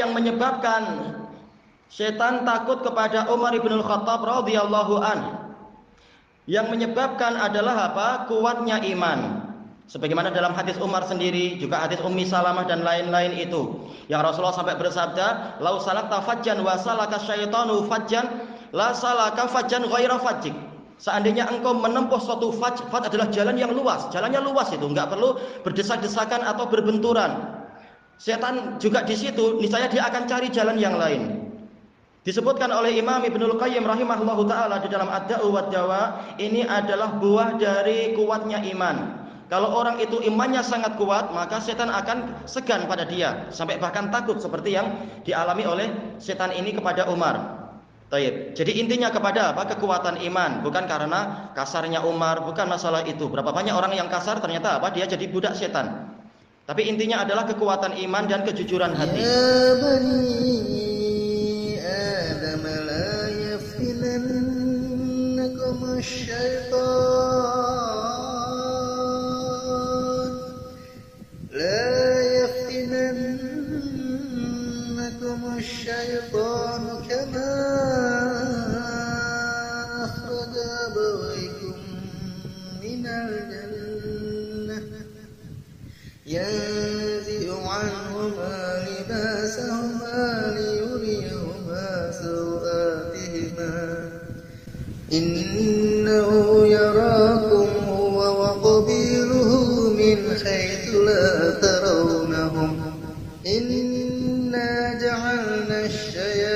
Yang menyebabkan setan takut kepada Umar bin Khattab radhiyallahu an. Yang menyebabkan adalah apa? Kuatnya iman. Sebagaimana dalam hadis Umar sendiri, juga hadis Ummi Salamah dan lain-lain itu. Yang Rasulullah sampai bersabda, "Lau salakta fajjan wa salaka syaitanu fajjan, la salaka fajjan ghaira fajjik." Seandainya engkau menempuh suatu faj, faj adalah jalan yang luas, jalannya luas itu, enggak perlu berdesak-desakan atau berbenturan. Setan juga di situ, niscaya dia akan cari jalan yang lain. Disebutkan oleh Imam Ibnul Qayyim rahimahullahu taala di dalam Ad-Da'u wad Dawa, ini adalah buah dari kuatnya iman. Kalau orang itu imannya sangat kuat, maka setan akan segan pada dia, sampai bahkan takut seperti yang dialami oleh setan ini kepada Umar. Taib. Jadi intinya kepada apa? Kekuatan iman, bukan karena kasarnya Umar, bukan masalah itu. Berapa banyak orang yang kasar ternyata apa? Dia jadi budak setan. Tapi intinya adalah kekuatan iman dan kejujuran hati. يا بني آدم لا يفتننكم الشيطان لا يفتننكم الشيطان كما أخرج أبويكم من الجنة ينزع عنهما لباسهما ليريهما سوآتهما إنه يراكم هو وقبيله من حيث لا ترونهم. إنا جعلنا الشياطين